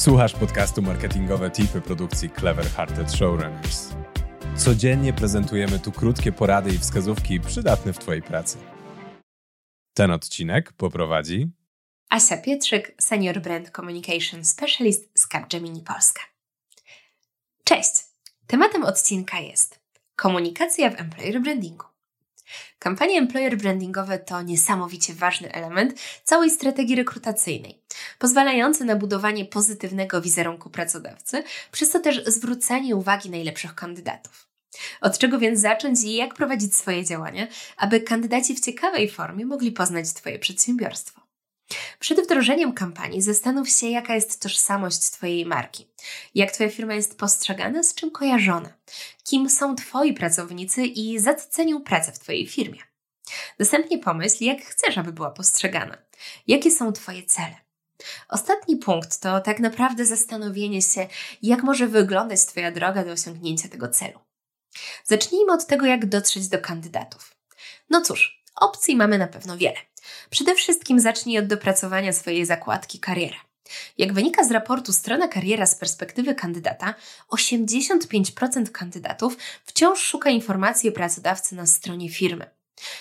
Słuchasz podcastu Marketingowe Tipy produkcji Clever Hearted Showrunners. Codziennie prezentujemy tu krótkie porady i wskazówki przydatne w Twojej pracy. Ten odcinek poprowadzi Asia Pietrzyk, Senior Brand Communication Specialist z Capgemini Polska. Cześć! Tematem odcinka jest komunikacja w employer brandingu. Kampanie employer brandingowe to niesamowicie ważny element całej strategii rekrutacyjnej, pozwalający na budowanie pozytywnego wizerunku pracodawcy, przez to też zwrócenie uwagi najlepszych kandydatów. Od czego więc zacząć i jak prowadzić swoje działania, aby kandydaci w ciekawej formie mogli poznać Twoje przedsiębiorstwo? Przed wdrożeniem kampanii zastanów się, jaka jest tożsamość Twojej marki, jak Twoja firma jest postrzegana, z czym kojarzona, kim są Twoi pracownicy i za co cenią pracę w Twojej firmie. Następnie pomyśl, jak chcesz, aby była postrzegana, jakie są Twoje cele. Ostatni punkt to tak naprawdę zastanowienie się, jak może wyglądać Twoja droga do osiągnięcia tego celu. Zacznijmy od tego, jak dotrzeć do kandydatów. No cóż, opcji mamy na pewno wiele. Przede wszystkim zacznij od dopracowania swojej zakładki kariera. Jak wynika z raportu Strona Kariera z perspektywy kandydata, 85% kandydatów wciąż szuka informacji o pracodawcy na stronie firmy.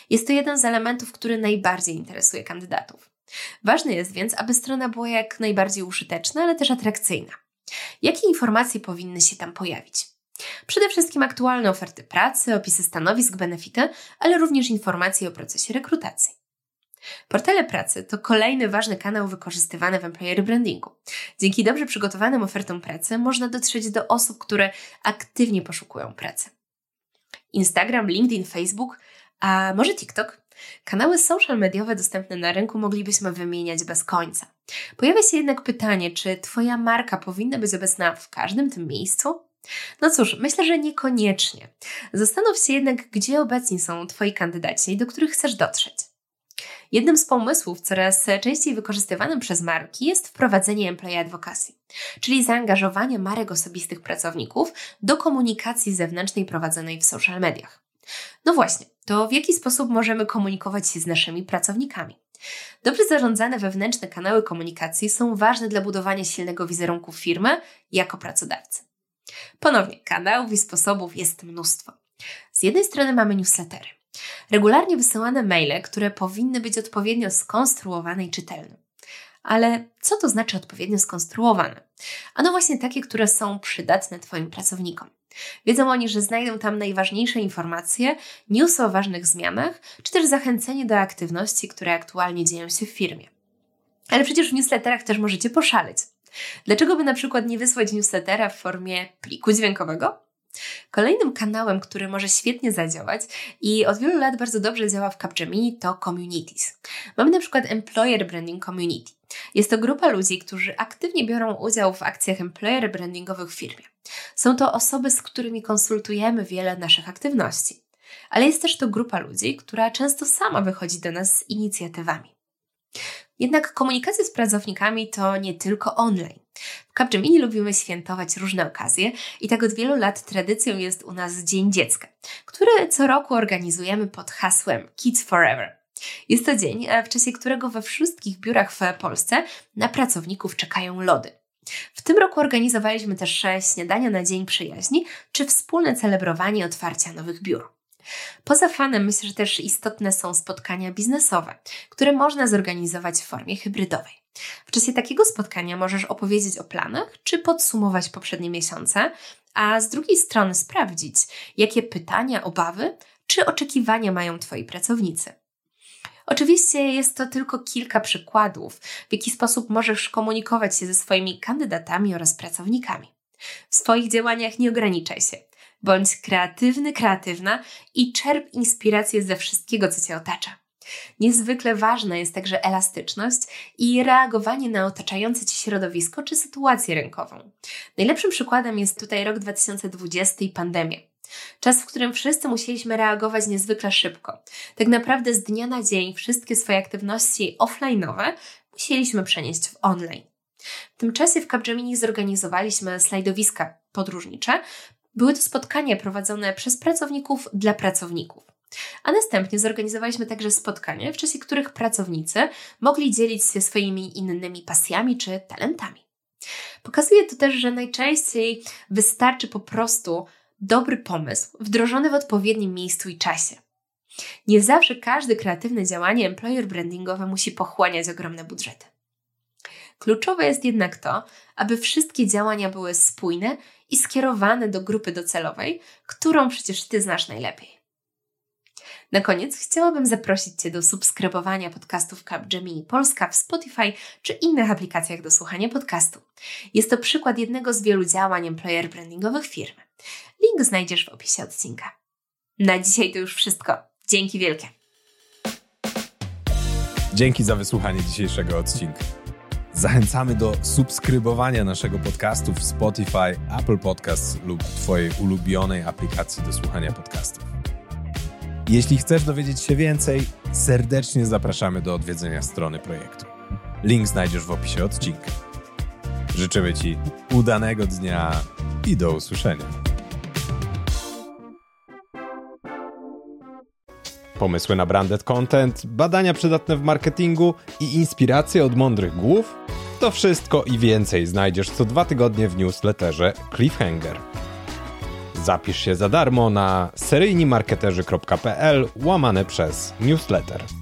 Jest to jeden z elementów, który najbardziej interesuje kandydatów. Ważne jest więc, aby strona była jak najbardziej użyteczna, ale też atrakcyjna. Jakie informacje powinny się tam pojawić? Przede wszystkim aktualne oferty pracy, opisy stanowisk, benefity, ale również informacje o procesie rekrutacji. Portale pracy to kolejny ważny kanał wykorzystywany w employer brandingu. Dzięki dobrze przygotowanym ofertom pracy można dotrzeć do osób, które aktywnie poszukują pracy. Instagram, LinkedIn, Facebook, a może TikTok? Kanały social mediowe dostępne na rynku moglibyśmy wymieniać bez końca. Pojawia się jednak pytanie, czy Twoja marka powinna być obecna w każdym tym miejscu? No cóż, myślę, że niekoniecznie. Zastanów się jednak, gdzie obecni są Twoi kandydaci, do których chcesz dotrzeć. Jednym z pomysłów coraz częściej wykorzystywanym przez marki jest wprowadzenie employee advocacy, czyli zaangażowanie marek osobistych pracowników do komunikacji zewnętrznej prowadzonej w social mediach. No właśnie, to w jaki sposób możemy komunikować się z naszymi pracownikami? Dobrze zarządzane wewnętrzne kanały komunikacji są ważne dla budowania silnego wizerunku firmy jako pracodawcy. Ponownie, kanałów i sposobów jest mnóstwo. Z jednej strony mamy newslettery. Regularnie wysyłane maile, które powinny być odpowiednio skonstruowane i czytelne. Ale co to znaczy odpowiednio skonstruowane? Ano właśnie takie, które są przydatne Twoim pracownikom. Wiedzą oni, że znajdą tam najważniejsze informacje, newsy o ważnych zmianach, czy też zachęcenie do aktywności, które aktualnie dzieją się w firmie. Ale przecież w newsletterach też możecie poszaleć. Dlaczego by na przykład nie wysłać newslettera w formie pliku dźwiękowego? Kolejnym kanałem, który może świetnie zadziałać i od wielu lat bardzo dobrze działa w Capgemini to communities. Mamy na przykład Employer Branding Community. Jest to grupa ludzi, którzy aktywnie biorą udział w akcjach employer brandingowych w firmie. Są to osoby, z którymi konsultujemy wiele naszych aktywności. Ale jest też to grupa ludzi, która często sama wychodzi do nas z inicjatywami. Jednak komunikacja z pracownikami to nie tylko online. W Capgemini lubimy świętować różne okazje i tak od wielu lat tradycją jest u nas Dzień Dziecka, który co roku organizujemy pod hasłem Kids Forever. Jest to dzień, w czasie którego we wszystkich biurach w Polsce na pracowników czekają lody. W tym roku organizowaliśmy też śniadania na Dzień Przyjaźni czy wspólne celebrowanie otwarcia nowych biur. Poza fanem myślę, że też istotne są spotkania biznesowe, które można zorganizować w formie hybrydowej. W czasie takiego spotkania możesz opowiedzieć o planach czy podsumować poprzednie miesiące, a z drugiej strony sprawdzić, jakie pytania, obawy czy oczekiwania mają Twoi pracownicy. Oczywiście jest to tylko kilka przykładów, w jaki sposób możesz komunikować się ze swoimi kandydatami oraz pracownikami. W swoich działaniach nie ograniczaj się. Bądź kreatywny, kreatywna i czerp inspirację ze wszystkiego, co Cię otacza. Niezwykle ważna jest także elastyczność i reagowanie na otaczające Ci środowisko czy sytuację rynkową. Najlepszym przykładem jest tutaj rok 2020 i pandemia. Czas, w którym wszyscy musieliśmy reagować niezwykle szybko. Tak naprawdę z dnia na dzień wszystkie swoje aktywności offline'owe musieliśmy przenieść w online. W tym czasie w Capgemini zorganizowaliśmy slajdowiska podróżnicze. Były to spotkania prowadzone przez pracowników dla pracowników. A następnie zorganizowaliśmy także spotkania, w czasie których pracownicy mogli dzielić się swoimi innymi pasjami czy talentami. Pokazuje to też, że najczęściej wystarczy po prostu dobry pomysł, wdrożony w odpowiednim miejscu i czasie. Nie zawsze każde kreatywne działanie employer brandingowe musi pochłaniać ogromne budżety. Kluczowe jest jednak to, aby wszystkie działania były spójne i skierowane do grupy docelowej, którą przecież Ty znasz najlepiej. Na koniec chciałabym zaprosić Cię do subskrybowania podcastów Capgemini Polska w Spotify czy innych aplikacjach do słuchania podcastu. Jest to przykład jednego z wielu działań employer brandingowych firmy. Link znajdziesz w opisie odcinka. Na dzisiaj to już wszystko. Dzięki wielkie. Dzięki za wysłuchanie dzisiejszego odcinka. Zachęcamy do subskrybowania naszego podcastu w Spotify, Apple Podcasts lub Twojej ulubionej aplikacji do słuchania podcastów. Jeśli chcesz dowiedzieć się więcej, serdecznie zapraszamy do odwiedzenia strony projektu. Link znajdziesz w opisie odcinka. Życzymy Ci udanego dnia i do usłyszenia. Pomysły na branded content, badania przydatne w marketingu i inspiracje od mądrych głów? To wszystko i więcej znajdziesz co dwa tygodnie w newsletterze Cliffhanger. Zapisz się za darmo na seryjnimarketerzy.pl łamane przez newsletter.